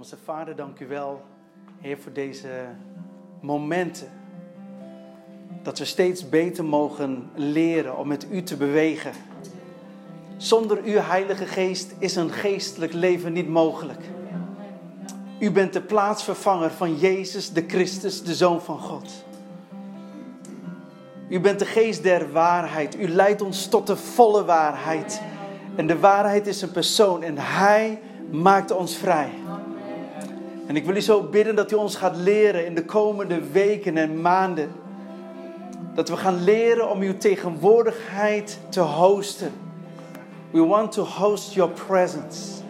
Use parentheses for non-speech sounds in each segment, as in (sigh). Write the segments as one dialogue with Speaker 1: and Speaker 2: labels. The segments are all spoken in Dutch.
Speaker 1: Hemelse Vader, dank u wel, Heer, voor deze momenten. Dat we steeds beter mogen leren om met u te bewegen. Zonder uw Heilige Geest is een geestelijk leven niet mogelijk. U bent de plaatsvervanger van Jezus, de Christus, de Zoon van God. U bent de geest der waarheid. U leidt ons tot de volle waarheid. En de waarheid is een persoon en Hij maakt ons vrij. En ik wil u zo bidden dat u ons gaat leren in de komende weken en maanden. Dat we gaan leren om uw tegenwoordigheid te hosten. We want to host your presence.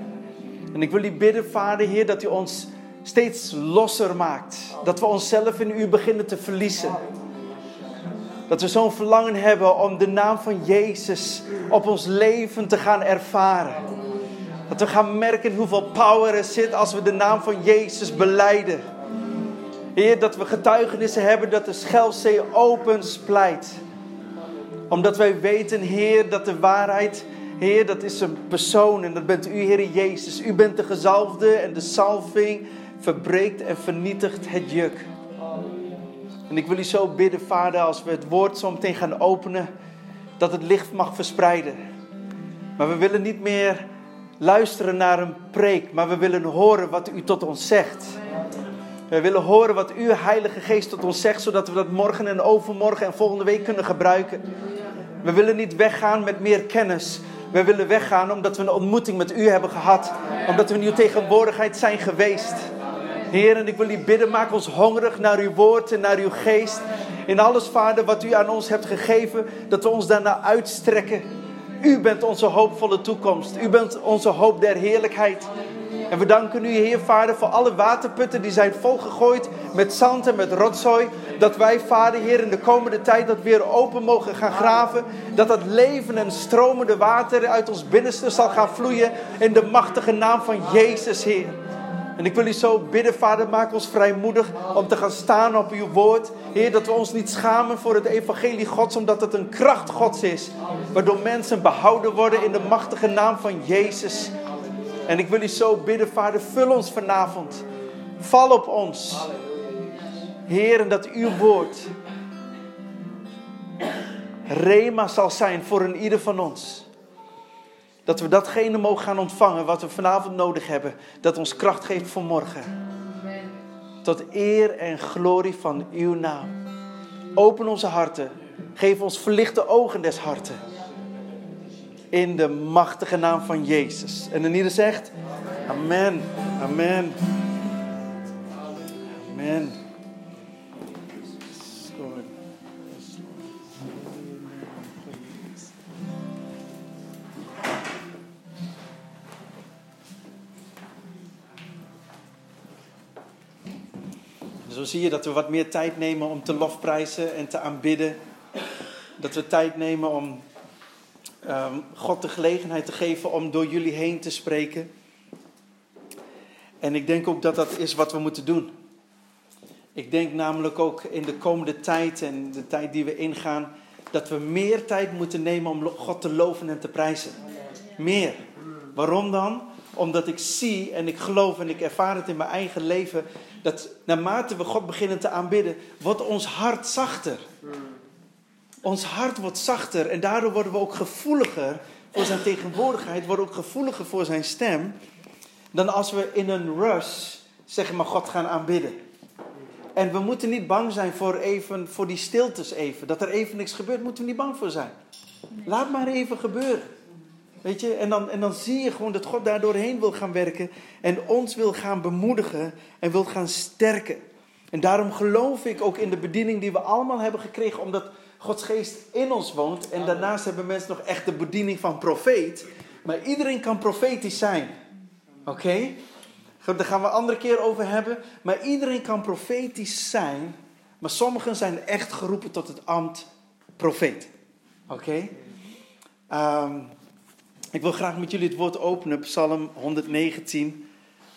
Speaker 1: En ik wil u bidden, Vader Heer, dat u ons steeds losser maakt. Dat we onszelf in u beginnen te verliezen. Dat we zo'n verlangen hebben om de naam van Jezus op ons leven te gaan ervaren. Dat we gaan merken hoeveel power er zit als we de naam van Jezus beleiden. Heer, dat we getuigenissen hebben dat de Schelzee open splijt. Omdat wij weten, Heer, dat de waarheid, Heer, dat is een persoon en dat bent u, Heer Jezus. U bent de gezalfde en de salving verbreekt en vernietigt het juk. En ik wil u zo bidden, Vader, als we het woord zo meteen gaan openen, dat het licht mag verspreiden. Maar we willen niet meer luisteren naar een preek, maar we willen horen wat u tot ons zegt. We willen horen wat uw Heilige Geest tot ons zegt, zodat we dat morgen en overmorgen en volgende week kunnen gebruiken. We willen niet weggaan met meer kennis. We willen weggaan omdat we een ontmoeting met u hebben gehad. Omdat we in uw tegenwoordigheid zijn geweest. Heer, en ik wil u bidden, maak ons hongerig naar uw woord en naar uw geest. In alles, Vader, wat u aan ons hebt gegeven, dat we ons daarna uitstrekken. U bent onze hoopvolle toekomst. U bent onze hoop der heerlijkheid. En we danken u, Heer Vader, voor alle waterputten die zijn volgegooid met zand en met rotzooi. Dat wij, Vader, Heer, in de komende tijd dat weer open mogen gaan graven. Dat dat leven en stromende water uit ons binnenste zal gaan vloeien. In de machtige naam van Jezus, Heer. En ik wil u zo bidden, Vader, maak ons vrijmoedig om te gaan staan op uw woord. Heer, dat we ons niet schamen voor het evangelie Gods, omdat het een kracht Gods is. Waardoor mensen behouden worden in de machtige naam van Jezus. En ik wil u zo bidden, Vader, vul ons vanavond. Val op ons. Heer, en dat uw woord rema zal zijn voor een ieder van ons. Dat we datgene mogen gaan ontvangen wat we vanavond nodig hebben. Dat ons kracht geeft voor morgen. Tot eer en glorie van uw naam. Open onze harten. Geef ons verlichte ogen des harten. In de machtige naam van Jezus. En de ieder zegt: Amen. Amen. Amen. Zie je dat we wat meer tijd nemen om te lofprijzen en te aanbidden. Dat we tijd nemen om um, God de gelegenheid te geven om door jullie heen te spreken. En ik denk ook dat dat is wat we moeten doen. Ik denk namelijk ook in de komende tijd en de tijd die we ingaan, dat we meer tijd moeten nemen om God te loven en te prijzen. Meer. Waarom dan? Omdat ik zie en ik geloof en ik ervaar het in mijn eigen leven. Dat naarmate we God beginnen te aanbidden, wordt ons hart zachter. Ons hart wordt zachter en daardoor worden we ook gevoeliger voor zijn tegenwoordigheid, worden ook gevoeliger voor zijn stem. Dan als we in een rush zeggen maar God gaan aanbidden. En we moeten niet bang zijn voor, even, voor die stiltes even. Dat er even niks gebeurt, moeten we niet bang voor zijn. Laat maar even gebeuren. Weet je, en dan, en dan zie je gewoon dat God daar doorheen wil gaan werken en ons wil gaan bemoedigen en wil gaan sterken. En daarom geloof ik ook in de bediening die we allemaal hebben gekregen, omdat Gods geest in ons woont. En daarnaast hebben mensen nog echt de bediening van profeet. Maar iedereen kan profetisch zijn. Oké? Daar gaan we een andere keer over hebben. Maar iedereen kan profetisch zijn. Maar sommigen zijn echt geroepen tot het ambt profeet. Oké? Ehm, ik wil graag met jullie het woord openen, Psalm 119,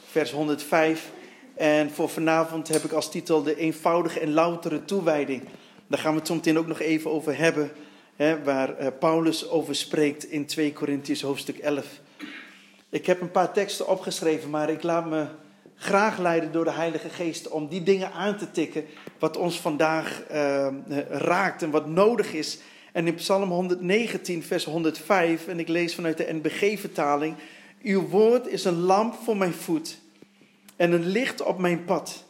Speaker 1: vers 105. En voor vanavond heb ik als titel de eenvoudige en loutere toewijding. Daar gaan we het zo meteen ook nog even over hebben, hè, waar eh, Paulus over spreekt in 2 Korintiërs hoofdstuk 11. Ik heb een paar teksten opgeschreven, maar ik laat me graag leiden door de Heilige Geest om die dingen aan te tikken wat ons vandaag uh, raakt en wat nodig is. En in Psalm 119, vers 105, en ik lees vanuit de NBG-vertaling: Uw woord is een lamp voor mijn voet en een licht op mijn pad.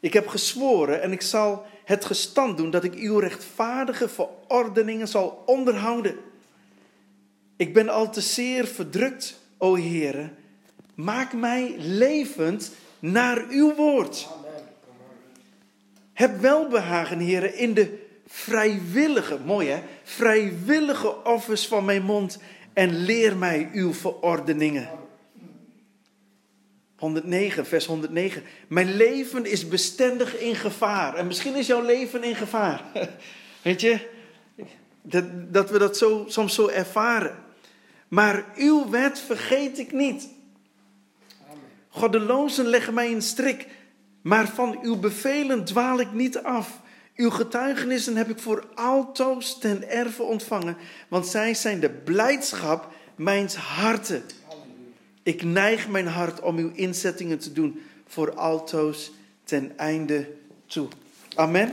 Speaker 1: Ik heb gezworen en ik zal het gestand doen dat ik uw rechtvaardige verordeningen zal onderhouden. Ik ben al te zeer verdrukt, o Heere. Maak mij levend naar uw woord. Heb welbehagen, Heere, in de vrijwillige, mooi hè, vrijwillige offers van mijn mond en leer mij uw verordeningen. 109, vers 109. Mijn leven is bestendig in gevaar. En misschien is jouw leven in gevaar. (laughs) Weet je, dat, dat we dat zo, soms zo ervaren. Maar uw wet vergeet ik niet. Goddelozen leggen mij in strik, maar van uw bevelen dwaal ik niet af. Uw getuigenissen heb ik voor altoos ten erve ontvangen, want zij zijn de blijdschap mijns harten. Ik neig mijn hart om uw inzettingen te doen voor altoos ten einde toe. Amen.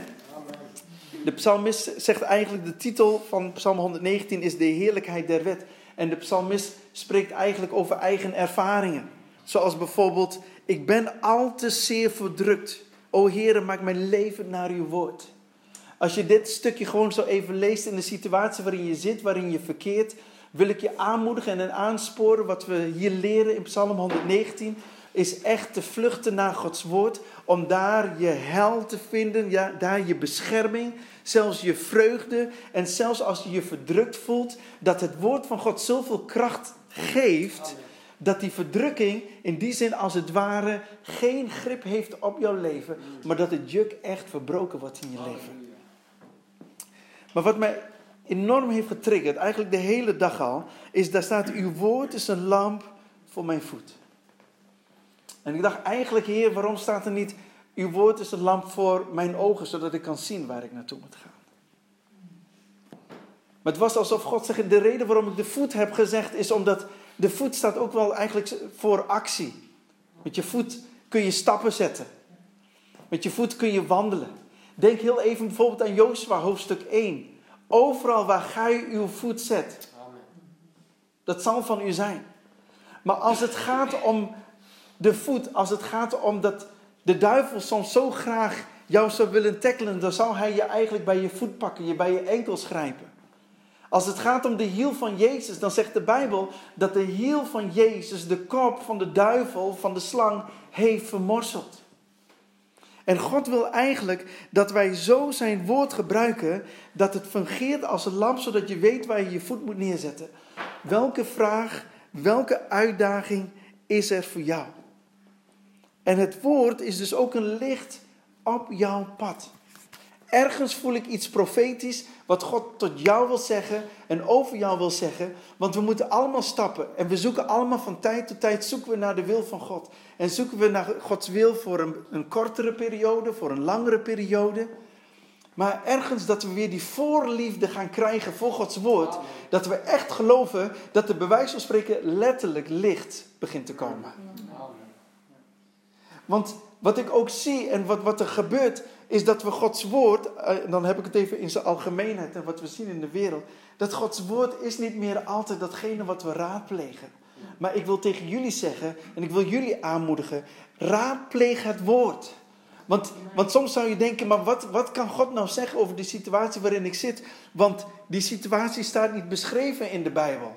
Speaker 1: De psalmist zegt eigenlijk, de titel van psalm 119 is de heerlijkheid der wet. En de psalmist spreekt eigenlijk over eigen ervaringen. Zoals bijvoorbeeld, ik ben al te zeer verdrukt. O Heere, maak mijn leven naar uw woord. Als je dit stukje gewoon zo even leest in de situatie waarin je zit, waarin je verkeert, wil ik je aanmoedigen en aansporen. Wat we hier leren in Psalm 119 is echt te vluchten naar Gods woord. Om daar je hel te vinden, ja, daar je bescherming, zelfs je vreugde. En zelfs als je je verdrukt voelt, dat het woord van God zoveel kracht geeft. Dat die verdrukking in die zin als het ware geen grip heeft op jouw leven. Maar dat het juk echt verbroken wordt in je leven. Maar wat mij enorm heeft getriggerd, eigenlijk de hele dag al, is daar staat: Uw woord is een lamp voor mijn voet. En ik dacht eigenlijk, Heer, waarom staat er niet: Uw woord is een lamp voor mijn ogen, zodat ik kan zien waar ik naartoe moet gaan? Maar het was alsof God zegt: De reden waarom ik de voet heb gezegd, is omdat de voet staat ook wel eigenlijk voor actie. Met je voet kun je stappen zetten. Met je voet kun je wandelen. Denk heel even bijvoorbeeld aan Jozua hoofdstuk 1. Overal waar gij uw voet zet. Dat zal van u zijn. Maar als het gaat om de voet, als het gaat om dat de duivel soms zo graag jou zou willen tackelen, dan zal hij je eigenlijk bij je voet pakken, je bij je enkels grijpen. Als het gaat om de hiel van Jezus, dan zegt de Bijbel dat de hiel van Jezus de kop van de duivel, van de slang, heeft vermorseld. En God wil eigenlijk dat wij zo zijn woord gebruiken dat het fungeert als een lamp, zodat je weet waar je je voet moet neerzetten. Welke vraag, welke uitdaging is er voor jou? En het woord is dus ook een licht op jouw pad. Ergens voel ik iets profetisch wat God tot jou wil zeggen en over jou wil zeggen. Want we moeten allemaal stappen en we zoeken allemaal van tijd tot tijd zoeken we naar de wil van God. En zoeken we naar Gods wil voor een, een kortere periode, voor een langere periode. Maar ergens dat we weer die voorliefde gaan krijgen voor Gods woord. Dat we echt geloven dat bij wijze van spreken letterlijk licht begint te komen. Want wat ik ook zie en wat, wat er gebeurt, is dat we Gods woord, eh, dan heb ik het even in zijn algemeenheid en wat we zien in de wereld, dat Gods woord is niet meer altijd datgene wat we raadplegen. Maar ik wil tegen jullie zeggen, en ik wil jullie aanmoedigen, raadpleeg het woord. Want, want soms zou je denken, maar wat, wat kan God nou zeggen over de situatie waarin ik zit? Want die situatie staat niet beschreven in de Bijbel.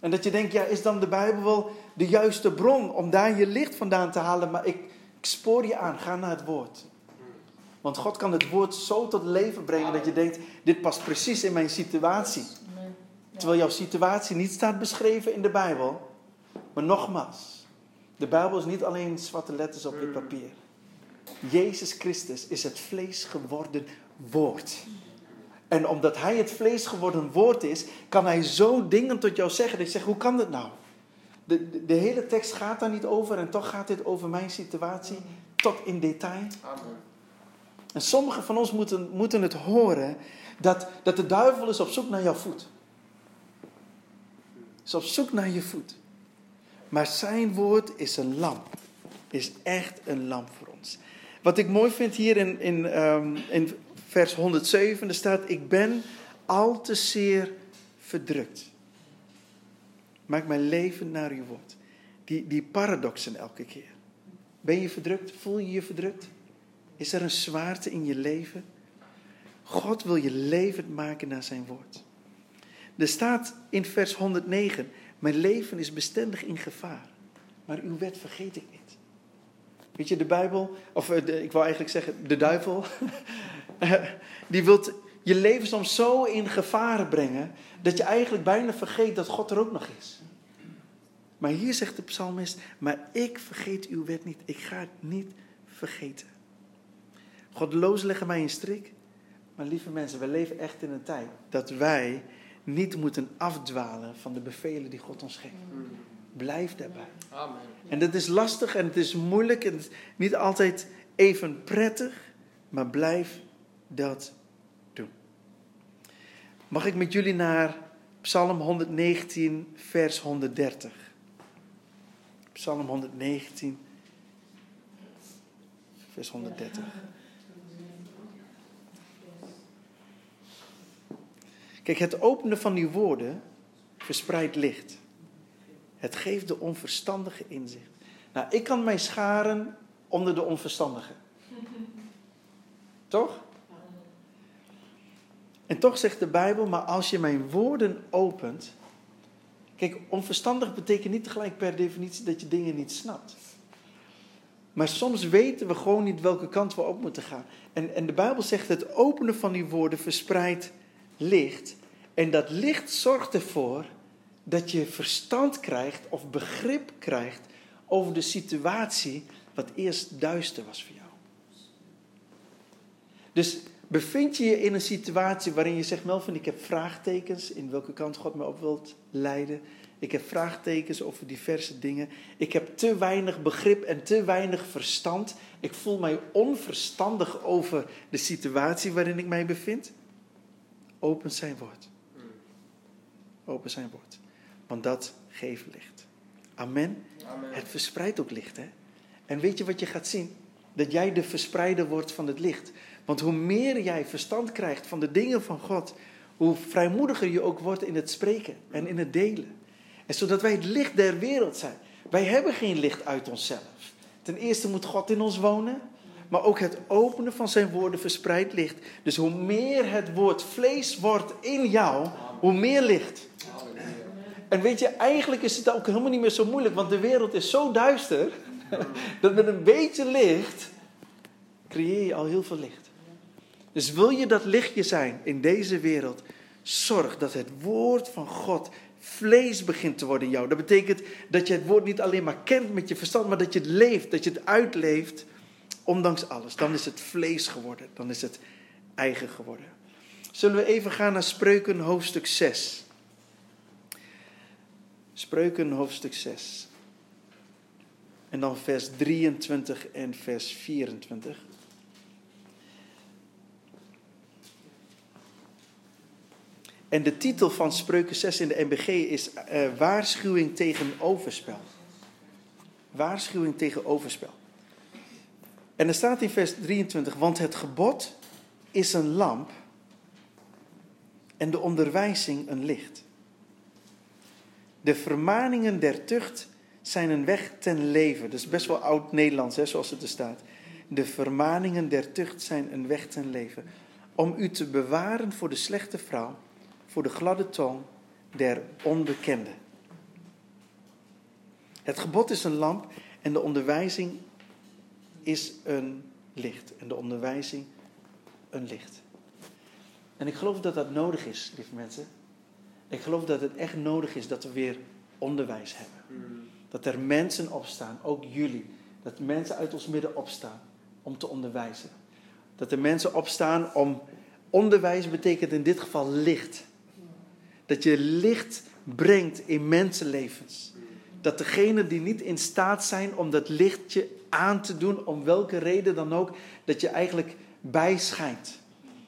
Speaker 1: En dat je denkt, ja, is dan de Bijbel wel de juiste bron om daar je licht vandaan te halen? Maar ik, ik spoor je aan, ga naar het woord. Want God kan het woord zo tot leven brengen dat je denkt, dit past precies in mijn situatie. Terwijl jouw situatie niet staat beschreven in de Bijbel. Maar nogmaals, de Bijbel is niet alleen zwarte letters op dit papier. Jezus Christus is het vlees geworden woord. En omdat hij het vlees geworden woord is, kan hij zo dingen tot jou zeggen. Dat je zegt, hoe kan dat nou? De, de, de, hele tekst gaat daar niet over en toch gaat dit over mijn situatie tot in detail. Amen. En sommigen van ons moeten, moeten het horen dat, dat de duivel is op zoek naar jouw voet. Is op zoek naar je voet. Maar zijn woord is een lamp. is echt een lamp voor ons. Wat ik mooi vind hier in, in, ehm, in vers 107, er staat: Ik ben al te zeer verdrukt. Maak mijn leven naar uw woord. Die, die paradoxen elke keer. Ben je verdrukt? Voel je je verdrukt? Is er een zwaarte in je leven? God wil je levend maken naar zijn woord. Er staat in vers 109: Mijn leven is bestendig in gevaar, maar uw wet vergeet ik niet. Weet je, de Bijbel, of eh, ik wil eigenlijk zeggen, de duivel, (laughs) die wil je leven soms zo in gevaar brengen dat je eigenlijk bijna vergeet dat God er ook nog is. Maar hier zegt de psalmist, maar ik vergeet uw wet niet. Ik ga het niet vergeten. Godloos leggen mij in strik. Maar lieve mensen, we leven echt in een tijd dat wij niet moeten afdwalen van de bevelen die God ons geeft. Blijf daarbij. Amen. En dat is lastig en het is moeilijk en het is niet altijd even prettig, maar blijf dat doen. Mag ik met jullie naar Psalm 119, vers 130? Psalm 119, vers 130. Kijk, het openen van die woorden verspreidt licht. Het geeft de onverstandige inzicht. Nou, ik kan mij scharen onder de onverstandigen. Toch? En toch zegt de Bijbel, maar als je mijn woorden opent. Kijk, onverstandig betekent niet tegelijk per definitie dat je dingen niet snapt. Maar soms weten we gewoon niet welke kant we op moeten gaan. En, en de Bijbel zegt, het openen van die woorden verspreidt licht. En dat licht zorgt ervoor dat je verstand krijgt of begrip krijgt over de situatie wat eerst duister was voor jou. Dus bevind je je in een situatie waarin je zegt, Melvin, ik heb vraagtekens in welke kant God me op wilt leiden. Ik heb vraagtekens over diverse dingen. Ik heb te weinig begrip en te weinig verstand. Ik voel mij onverstandig over de situatie waarin ik mij bevind. Open zijn woord. Open zijn woord. Want dat geeft licht. Amen. Amen. Het verspreidt ook licht. Hè? En weet je wat je gaat zien? Dat jij de verspreider wordt van het licht. Want hoe meer jij verstand krijgt van de dingen van God, hoe vrijmoediger je ook wordt in het spreken en in het delen. En zodat wij het licht der wereld zijn. Wij hebben geen licht uit onszelf. Ten eerste moet God in ons wonen, maar ook het openen van zijn woorden verspreidt licht. Dus hoe meer het woord vlees wordt in jou, hoe meer licht. En weet je, eigenlijk is het ook helemaal niet meer zo moeilijk, want de wereld is zo duister, (laughs) dat met een beetje licht creëer je al heel veel licht. Dus wil je dat lichtje zijn in deze wereld, zorg dat het woord van God vlees begint te worden in jou. Dat betekent dat je het woord niet alleen maar kent met je verstand, maar dat je het leeft, dat je het uitleeft, ondanks alles. Dan is het vlees geworden, dan is het eigen geworden. Zullen we even gaan naar Spreuken hoofdstuk 6. Spreuken hoofdstuk 6. En dan vers 23 en vers 24. En de titel van Spreuken 6 in de MBG is uh, Waarschuwing tegen overspel. Waarschuwing tegen overspel. En er staat in vers 23, want het gebod is een lamp en de onderwijzing een licht. De vermaningen der tucht zijn een weg ten leven. Dat is best wel oud Nederlands, hè, zoals het er staat. De vermaningen der tucht zijn een weg ten leven. Om u te bewaren voor de slechte vrouw, voor de gladde tong der onbekende. Het gebod is een lamp en de onderwijzing is een licht. En de onderwijzing een licht. En ik geloof dat dat nodig is, lieve mensen. Ik geloof dat het echt nodig is dat we weer onderwijs hebben. Dat er mensen opstaan, ook jullie. Dat mensen uit ons midden opstaan om te onderwijzen. Dat er mensen opstaan om. Onderwijs betekent in dit geval licht. Dat je licht brengt in mensenlevens. Dat degenen die niet in staat zijn om dat lichtje aan te doen, om welke reden dan ook, dat je eigenlijk bijschijnt.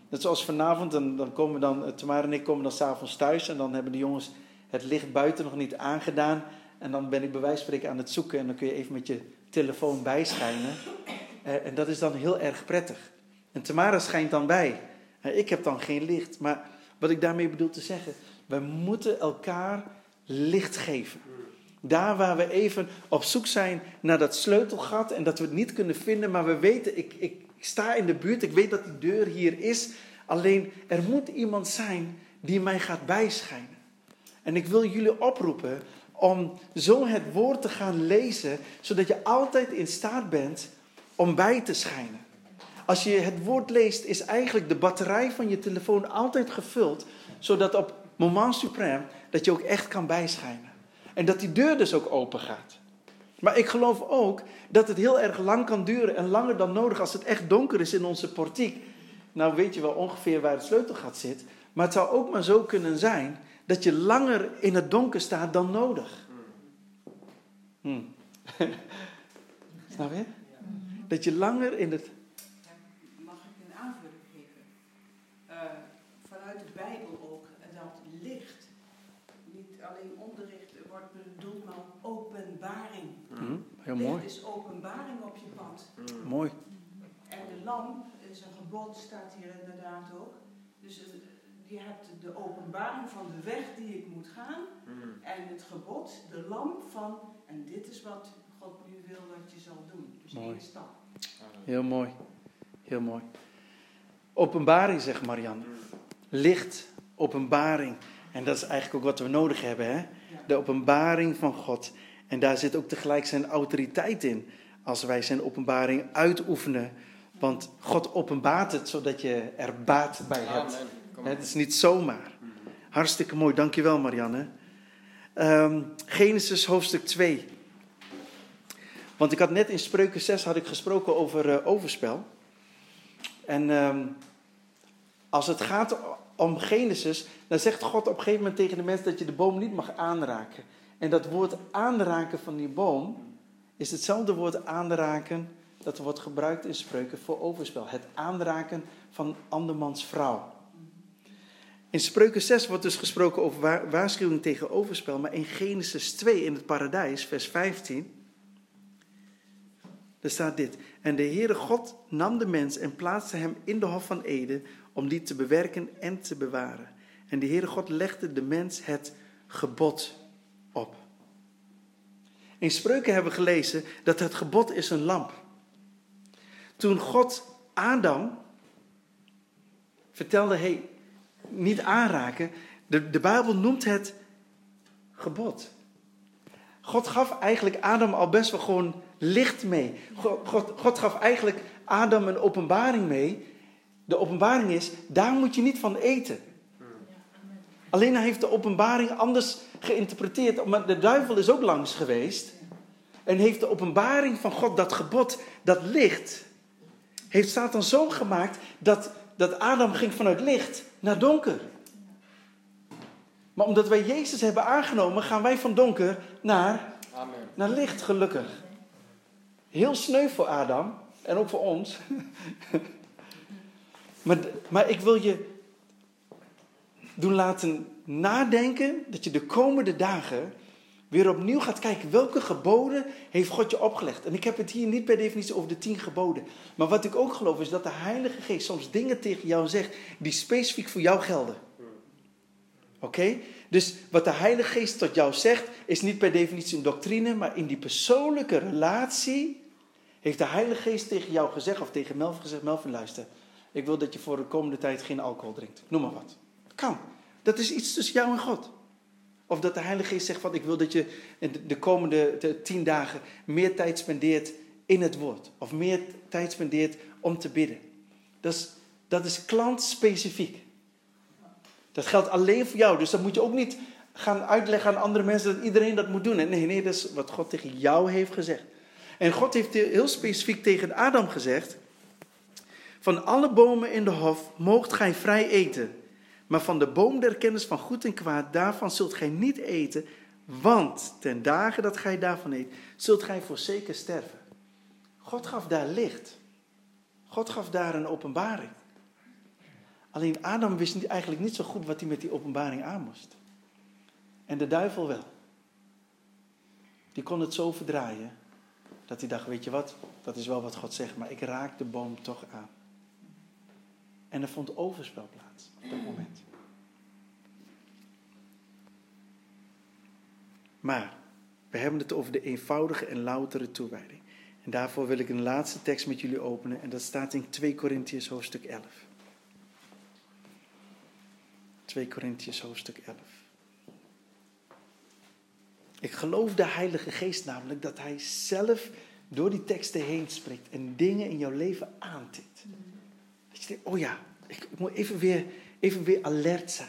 Speaker 1: Net zoals vanavond, dan, dan komen dan, eh, Tamara en ik komen dan s'avonds thuis en dan hebben de jongens het licht buiten nog niet aangedaan. En dan ben ik bij wijze van spreken aan het zoeken en dan kun je even met je telefoon bijschijnen. Uh, en dat is dan heel erg prettig. En Tamara schijnt dan bij. Uh, ik heb dan geen licht. Maar wat ik daarmee bedoel te zeggen, wij moeten elkaar licht geven. Daar waar we even op zoek zijn naar dat sleutelgat en dat we het niet kunnen vinden, maar we weten, ik, ik, sta in de buurt, ik weet dat die deur hier is. Alleen er moet iemand zijn die mij gaat bijschijnen. En ik wil jullie oproepen om zo het woord te gaan lezen, zodat je altijd in staat bent om bij te schijnen. Als je het woord leest, is eigenlijk de batterij van je telefoon altijd gevuld, zodat op moment suprême dat je ook echt kan bijschijnen. En dat die deur dus ook open gaat. Maar ik geloof ook dat het heel erg lang kan duren en langer dan nodig als het echt donker is in onze portiek. Nou weet je wel ongeveer waar het sleutelgat zit. Maar het zou ook maar zo kunnen zijn dat je langer in het donker staat dan nodig. Hmm. (laughs) Snap je? Dat je langer in het.
Speaker 2: Mag ik een aanvulling geven? Uh, vanuit de Bijbel ook dat licht niet alleen onderricht wordt bedoeld, maar openbaring.
Speaker 1: Hmm. Heel mooi.
Speaker 2: Licht is openbaring op je pad.
Speaker 1: Hmm. Mooi.
Speaker 2: En de lamp is een gebod, staat hier inderdaad ook. Dus je hebt de openbaring van de weg die ik moet gaan. En het gebod, de lamp van, en dit is wat God nu wil dat je zal doen. Dus mooi. één stap.
Speaker 1: Heel mooi. Heel mooi. Openbaring, zegt Marianne. Licht, openbaring. En dat is eigenlijk ook wat we nodig hebben, hè? De openbaring van God. En daar zit ook tegelijk zijn autoriteit in. Als wij zijn openbaring uitoefenen. Want God openbaart het zodat je er baat bij hebt. Het is niet zomaar. Hartstikke mooi, dankjewel Marianne. Um, Genesis hoofdstuk 2. Want ik had net in Spreuken 6 had ik gesproken over uh, overspel. En um, als het gaat om Genesis, dan zegt God op een gegeven moment tegen de mensen dat je de boom niet mag aanraken. En dat woord aanraken van die boom is hetzelfde woord aanraken dat wordt gebruikt in spreuken voor overspel. Het aanraken van andermans vrouw. In Spreuken 6 wordt dus gesproken over waarschuwing tegen overspel, maar in Genesis 2 in het paradijs, vers 15, daar staat dit. En de Heere God nam de mens en plaatste hem in de hof van Eden om die te bewerken en te bewaren. En de Heere God legde de mens het gebod. In Spreuken hebben we gelezen dat het gebod is een lamp. Toen God Adam vertelde, hey, niet aanraken, de, de Bijbel noemt het gebod. God gaf eigenlijk Adam al best wel gewoon licht mee. God, God, God gaf eigenlijk Adam een openbaring mee. De openbaring is, daar moet je niet van eten. Alleen hij heeft de openbaring anders geïnterpreteerd. Maar de duivel is ook langs geweest. En heeft de openbaring van God, dat gebod, dat licht, heeft Satan zo gemaakt dat, dat Adam ging vanuit licht naar donker. Maar omdat wij Jezus hebben aangenomen, gaan wij van donker naar, Amen. naar licht, gelukkig. Heel sneu voor Adam en ook voor ons. (laughs) maar, maar ik wil je doen laten nadenken dat je de komende dagen weer opnieuw gaat kijken welke geboden heeft God je opgelegd. En ik heb het hier niet per definitie over de tien geboden. Maar wat ik ook geloof is dat de Heilige Geest soms dingen tegen jou zegt die specifiek voor jou gelden. Oké? Dus wat de Heilige Geest tot jou zegt is niet per definitie een doctrine, maar in die persoonlijke relatie heeft de Heilige Geest tegen jou gezegd of tegen Melvin gezegd, Melvin luister, ik wil dat je voor de komende tijd geen alcohol drinkt. Noem maar wat. Kan. Dat is iets tussen jou en God. Of dat de Heilige Geest zegt van ik wil dat je de komende tien dagen meer tijd spendeert in het woord. Of meer tijd spendeert om te bidden. Dat is, dat is klantspecifiek. Dat geldt alleen voor jou. Dus dat moet je ook niet gaan uitleggen aan andere mensen dat iedereen dat moet doen. Nee, nee, dat is wat God tegen jou heeft gezegd. En God heeft heel specifiek tegen Adam gezegd: Van alle bomen in de hof moogt gij vrij eten. Maar van de boom der kennis van goed en kwaad, daarvan zult gij niet eten, want ten dagen dat gij daarvan eet, zult gij voorzeker sterven. God gaf daar licht. God gaf daar een openbaring. Alleen Adam wist eigenlijk niet zo goed wat hij met die openbaring aan moest. En de duivel wel. die kon het zo verdraaien dat hij dacht, weet je wat, dat is wel wat God zegt, maar ik raak de boom toch aan. En er vond overspel plaats op dat moment. Maar we hebben het over de eenvoudige en loutere toewijding. En daarvoor wil ik een laatste tekst met jullie openen. En dat staat in 2 Korintiërs hoofdstuk 11. 2 Korintiërs hoofdstuk 11. Ik geloof de Heilige Geest namelijk dat Hij zelf door die teksten heen spreekt en dingen in jouw leven aantikt. Dat je denkt, oh ja, ik moet even weer, even weer alert zijn.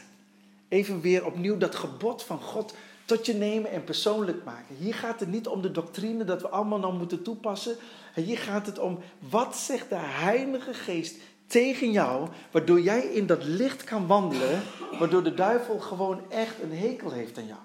Speaker 1: Even weer opnieuw dat gebod van God tot je nemen en persoonlijk maken. Hier gaat het niet om de doctrine dat we allemaal nou moeten toepassen. Hier gaat het om wat zegt de Heilige Geest tegen jou, waardoor jij in dat licht kan wandelen, waardoor de duivel gewoon echt een hekel heeft aan jou.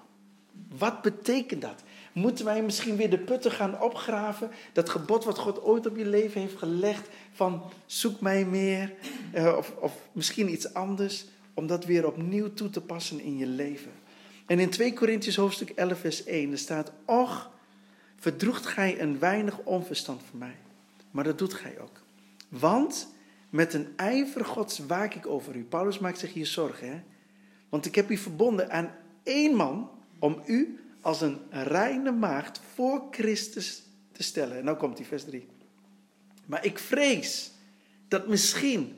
Speaker 1: Wat betekent dat? Moeten wij misschien weer de putten gaan opgraven? Dat gebod wat God ooit op je leven heeft gelegd van zoek mij meer eh, of, of misschien iets anders, om dat weer opnieuw toe te passen in je leven. En in 2 Korintiërs hoofdstuk 11 vers 1 er staat, och, verdroegt gij een weinig onverstand van mij. Maar dat doet gij ook. Want met een ijver gods waak ik over u. Paulus maakt zich hier zorgen. Hè? Want ik heb u verbonden aan één man om u als een reine maagd voor Christus te stellen. En nou komt die vers 3. Maar ik vrees dat misschien,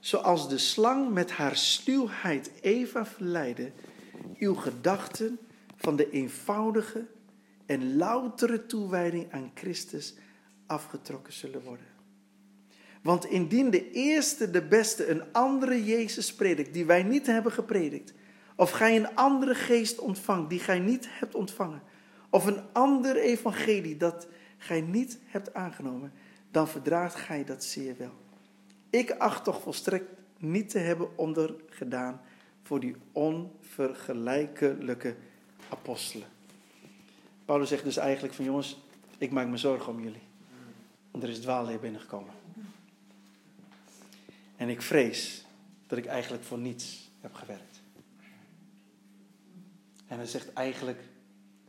Speaker 1: zoals de slang met haar sluwheid Eva verleidde, uw gedachten van de eenvoudige en loutere toewijding aan Christus afgetrokken zullen worden. Want indien de eerste, de beste, een andere Jezus predikt, die wij niet hebben gepredikt, of gij een andere geest ontvangt die gij niet hebt ontvangen, of een ander evangelie dat gij niet hebt aangenomen, dan verdraagt gij dat zeer wel. Ik acht toch volstrekt niet te hebben ondergedaan voor die onvergelijkelijke apostelen. Paulus zegt dus eigenlijk van jongens, ik maak me zorgen om jullie. Want er is dwaalleer binnengekomen. En ik vrees dat ik eigenlijk voor niets heb gewerkt. En hij zegt eigenlijk,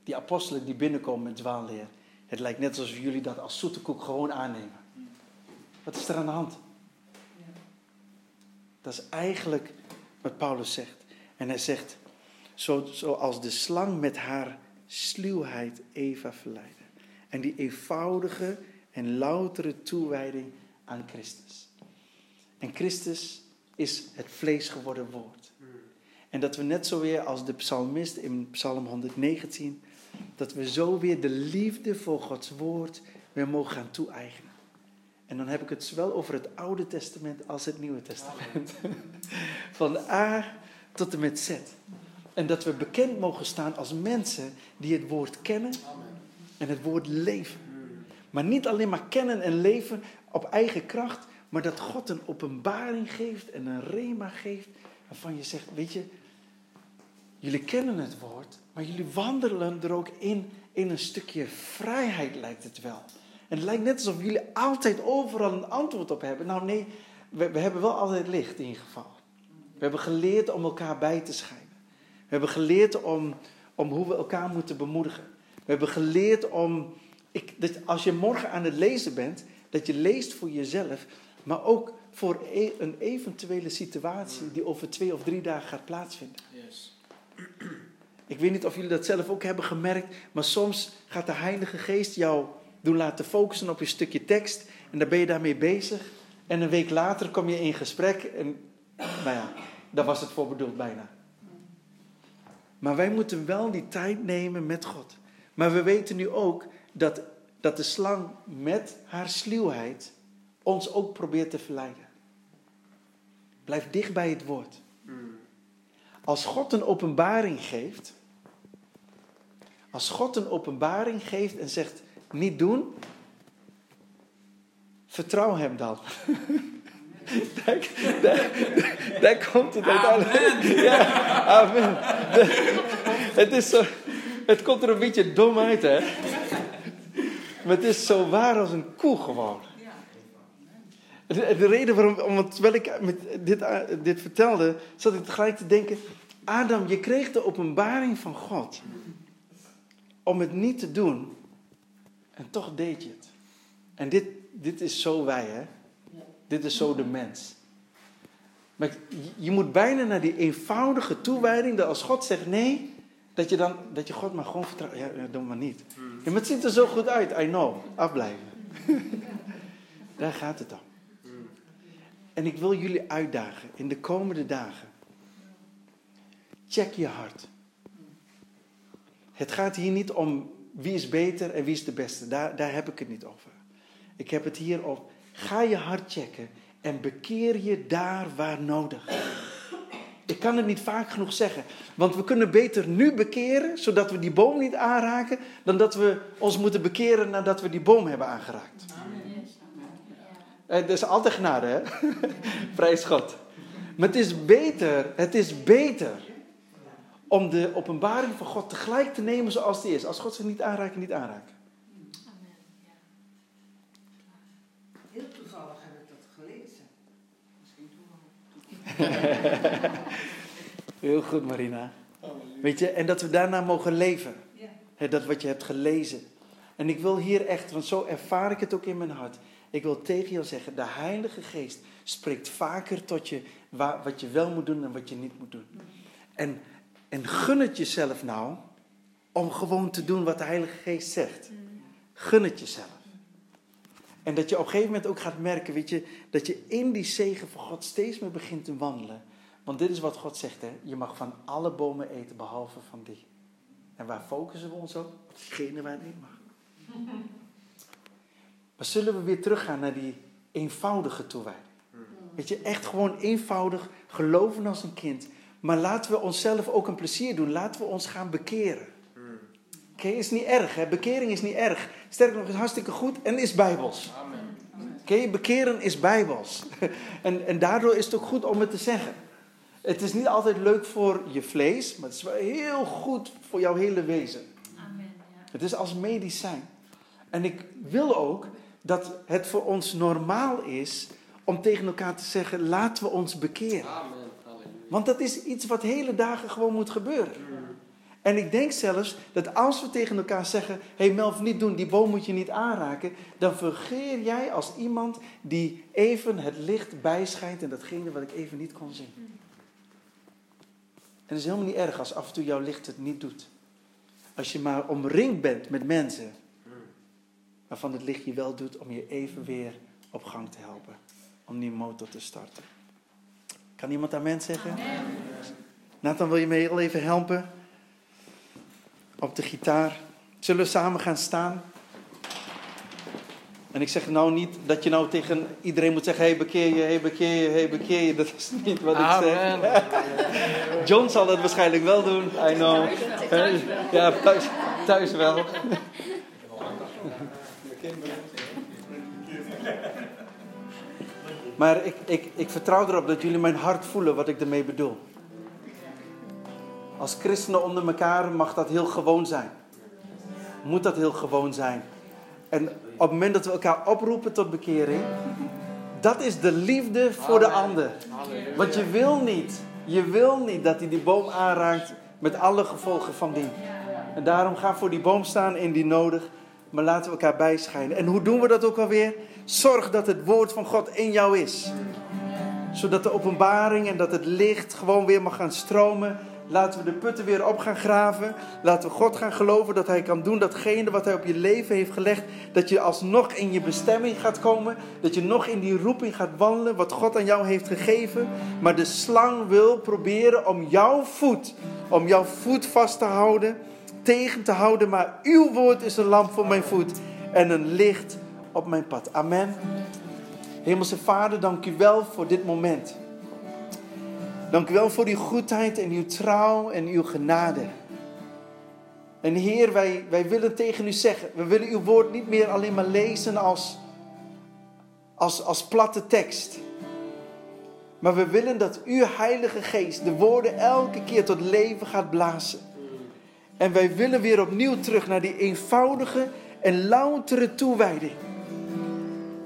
Speaker 1: die apostelen die binnenkomen met dwaalleer, het lijkt net alsof jullie dat als zoete koek gewoon aannemen. Wat is er aan de hand? Dat is eigenlijk wat Paulus zegt. En hij zegt, zo, zoals de slang met haar sluwheid Eva verleidde. En die eenvoudige en loutere toewijding aan Christus. En Christus is het vlees geworden woord. En dat we net zo weer als de psalmist in Psalm 119, dat we zo weer de liefde voor Gods woord weer mogen gaan toe-eigenen. En dan heb ik het zowel over het Oude Testament als het Nieuwe Testament. (laughs) Van A tot en met Z. En dat we bekend mogen staan als mensen die het woord kennen en het woord leven. Maar niet alleen maar kennen en leven op eigen kracht, maar dat God een openbaring geeft en een rema geeft. Waarvan je zegt, weet je, jullie kennen het woord, maar jullie wandelen er ook in, in een stukje vrijheid lijkt het wel. En het lijkt net alsof jullie altijd overal een antwoord op hebben. Nou nee, we, hebben wel altijd licht in ieder geval. We hebben geleerd om elkaar bij te schijnen. We hebben geleerd om, om hoe we elkaar moeten bemoedigen. We hebben geleerd om, ik, dat als je morgen aan het lezen bent, dat je leest voor jezelf, maar ook voor e, een eventuele situatie die over twee of drie dagen gaat plaatsvinden. Yes. Ik weet niet of jullie dat zelf ook hebben gemerkt, maar soms gaat de Heilige Geest jou doen laten focussen op je stukje tekst en dan ben je daarmee bezig. En een week later kom je in gesprek en, nou ja, daar was het voor bedoeld bijna. Maar wij moeten wel die tijd nemen met God. Maar we weten nu ook dat, dat de slang met haar sluwheid ons ook probeert te verleiden. Blijf dicht bij het woord. Als God een openbaring geeft, als God een openbaring geeft en zegt niet doen, vertrouw hem dan. (laughs) daar, daar, komt het uiteindelijk. Ja, amen. het, is zo, het komt er een beetje dom uit, hè? Maar het is zo waar als een koe gewoon. De, de reden waarom, terwijl ik met dit, dit vertelde, zat ik tegelijk te denken: Adam, je kreeg de openbaring van God om het niet te doen. En toch deed je het. En dit, dit is zo wij, hè? Dit is zo de mens. Maar je moet bijna naar die eenvoudige toewijding dat als God zegt nee, dat je dan dat je God maar gewoon vertrouwt. Ja, doe maar niet. Ja, maar het ziet er zo goed uit, I know. Afblijven. (laughs) Daar gaat het om. En ik wil jullie uitdagen in de komende dagen. Check je hart. Het gaat hier niet om wie is beter en wie is de beste. Daar, daar heb ik het niet over. Ik heb het hier op. Ga je hart checken en bekeer je daar waar nodig. Ik kan het niet vaak genoeg zeggen. Want we kunnen beter nu bekeren, zodat we die boom niet aanraken, dan dat we ons moeten bekeren nadat we die boom hebben aangeraakt. Het eh, is altijd genade, hè? (laughs) Prijs God. Maar het is beter, het is beter om de openbaring van God tegelijk te nemen zoals die is. Als God zich niet aanraakt, niet aanraken.
Speaker 2: Heel toevallig heb ik dat gelezen. Misschien
Speaker 1: toevallig. (laughs) Heel goed, Marina. Weet je, en dat we daarna mogen leven. Dat wat je hebt gelezen. En ik wil hier echt, want zo ervaar ik het ook in mijn hart. Ik wil tegen jou zeggen, de Heilige Geest spreekt vaker tot je wat je wel moet doen en wat je niet moet doen. En, en gun het jezelf nou om gewoon te doen wat de Heilige Geest zegt. Gun het jezelf. En dat je op een gegeven moment ook gaat merken, weet je, dat je in die zegen van God steeds meer begint te wandelen. Want dit is wat God zegt, hè. Je mag van alle bomen eten, behalve van die. En waar focussen we ons op? Op degene waar het niet mag. Maar zullen we weer teruggaan naar die eenvoudige toewijding? Weet je, echt gewoon eenvoudig geloven als een kind. Maar laten we onszelf ook een plezier doen. Laten we ons gaan bekeren. Oké, is niet erg, hè? Bekering is niet erg. Sterker nog, is hartstikke goed en is bijbels. Oké, bekeren is bijbels. (laughs) en, en daardoor is het ook goed om het te zeggen. Het is niet altijd leuk voor je vlees, maar het is wel heel goed voor jouw hele wezen. Amen, ja. Het is als medicijn. En ik wil ook dat het voor ons normaal is om tegen elkaar te zeggen: laten we ons bekeren. Amen. Want dat is iets wat hele dagen gewoon moet gebeuren. En ik denk zelfs dat als we tegen elkaar zeggen: Hé hey Melv, niet doen, die boom moet je niet aanraken. Dan vergeer jij als iemand die even het licht bijschijnt en datgene wat ik even niet kon zien. En het is helemaal niet erg als af en toe jouw licht het niet doet. Als je maar omringd bent met mensen waarvan het licht je wel doet om je even weer op gang te helpen. Om die motor te starten. Kan iemand amen zeggen? Amen. Nathan, wil je me heel even helpen? Op de gitaar. Zullen we samen gaan staan? En ik zeg nou niet dat je nou tegen iedereen moet zeggen: hey, bekeer je, hey, bekeer je, hey, bekeer je. Dat is niet wat ik Amen. zeg. (laughs) John zal dat waarschijnlijk wel doen, I know. Ja, thuis, thuis wel. (laughs) Maar ik, ik, ik vertrouw erop dat jullie mijn hart voelen wat ik ermee bedoel. Als christenen onder elkaar mag dat heel gewoon zijn. Moet dat heel gewoon zijn. En op het moment dat we elkaar oproepen tot bekering, dat is de liefde voor de ander. Want je wil niet, je wil niet dat hij die boom aanraakt met alle gevolgen van die. En daarom ga voor die boom staan in die nodig, maar laten we elkaar bijschijnen. En hoe doen we dat ook alweer? Zorg dat het woord van God in jou is. Zodat de openbaring en dat het licht gewoon weer mag gaan stromen Laten we de putten weer op gaan graven. Laten we God gaan geloven dat Hij kan doen datgene wat Hij op je leven heeft gelegd. Dat je alsnog in je bestemming gaat komen. Dat je nog in die roeping gaat wandelen wat God aan jou heeft gegeven. Maar de slang wil proberen om jouw voet, om jouw voet vast te houden, tegen te houden. Maar uw woord is een lamp voor mijn voet en een licht op mijn pad. Amen. Hemelse Vader, dank u wel voor dit moment. Dank u wel voor uw goedheid en uw trouw en uw genade. En Heer, wij, wij willen tegen u zeggen, we willen uw woord niet meer alleen maar lezen als, als, als platte tekst. Maar we willen dat uw Heilige Geest de woorden elke keer tot leven gaat blazen. En wij willen weer opnieuw terug naar die eenvoudige en loutere toewijding.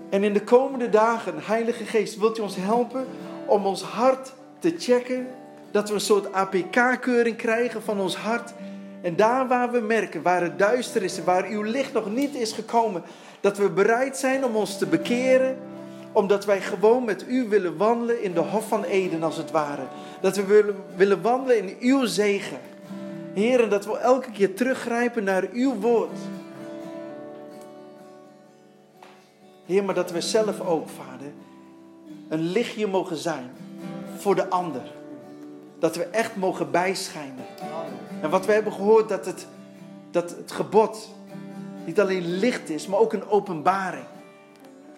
Speaker 1: En in de komende dagen, Heilige Geest, wilt u ons helpen om ons hart te checken. Dat we een soort APK-keuring krijgen van ons hart. En daar waar we merken, waar het duister is, waar uw licht nog niet is gekomen, dat we bereid zijn om ons te bekeren, omdat wij gewoon met u willen wandelen in de Hof van Eden als het ware. Dat we willen, willen wandelen in uw zegen. Heer, en dat we elke keer teruggrijpen naar uw woord. Heer, maar dat we zelf ook, Vader, een lichtje mogen zijn voor de ander. Dat we echt mogen bijschijnen. En wat we hebben gehoord, dat het, dat het gebod niet alleen licht is, maar ook een openbaring.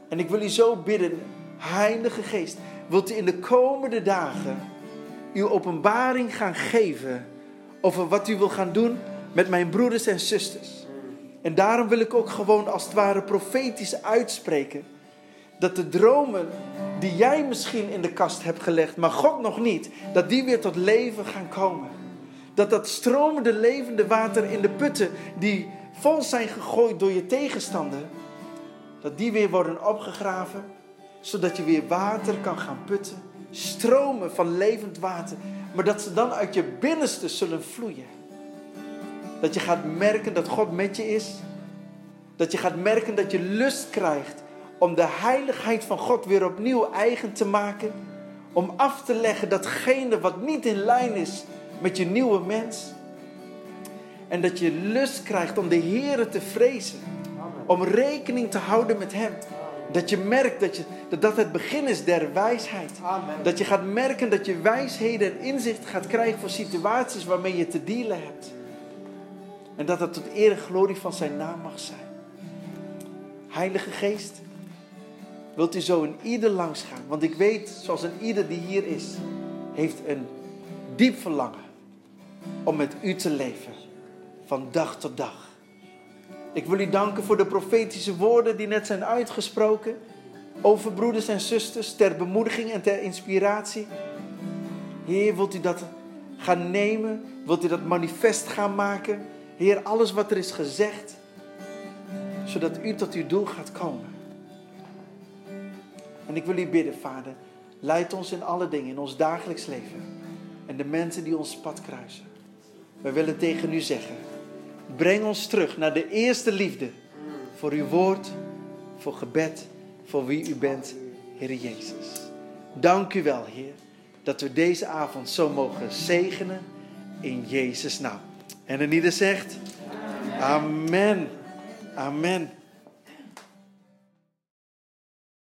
Speaker 1: En ik wil u zo bidden, Heilige Geest, wilt u in de komende dagen uw openbaring gaan geven over wat u wil gaan doen met mijn broeders en zusters. En daarom wil ik ook gewoon als het ware profetisch uitspreken dat de dromen die jij misschien in de kast hebt gelegd, maar God nog niet, dat die weer tot leven gaan komen. Dat dat stromende levende water in de putten die vol zijn gegooid door je tegenstander, dat die weer worden opgegraven, zodat je weer water kan gaan putten. Stromen van levend water, maar dat ze dan uit je binnenste zullen vloeien. Dat je gaat merken dat God met je is. Dat je gaat merken dat je lust krijgt om de heiligheid van God weer opnieuw eigen te maken. Om af te leggen datgene wat niet in lijn is met je nieuwe mens. En dat je lust krijgt om de Heer te vrezen. Om rekening te houden met Hem. Dat je merkt dat, je, dat dat het begin is der wijsheid.
Speaker 3: Amen.
Speaker 1: Dat je gaat merken dat je wijsheden en inzicht gaat krijgen voor situaties waarmee je te dealen hebt. En dat het tot eer en glorie van zijn naam mag zijn. Heilige Geest, wilt u zo in ieder langs gaan? Want ik weet, zoals een ieder die hier is, heeft een diep verlangen om met u te leven. Van dag tot dag. Ik wil u danken voor de profetische woorden die net zijn uitgesproken. Over broeders en zusters, ter bemoediging en ter inspiratie. Heer, wilt u dat gaan nemen? Wilt u dat manifest gaan maken? Heer, alles wat er is gezegd, zodat u tot uw doel gaat komen. En ik wil u bidden, Vader, leid ons in alle dingen, in ons dagelijks leven. En de mensen die ons pad kruisen. Wij willen tegen u zeggen, breng ons terug naar de eerste liefde. Voor uw woord, voor gebed, voor wie u bent, Heer Jezus. Dank u wel, Heer, dat we deze avond zo mogen zegenen in Jezus' naam. En en ieder zegt, Amen. Amen.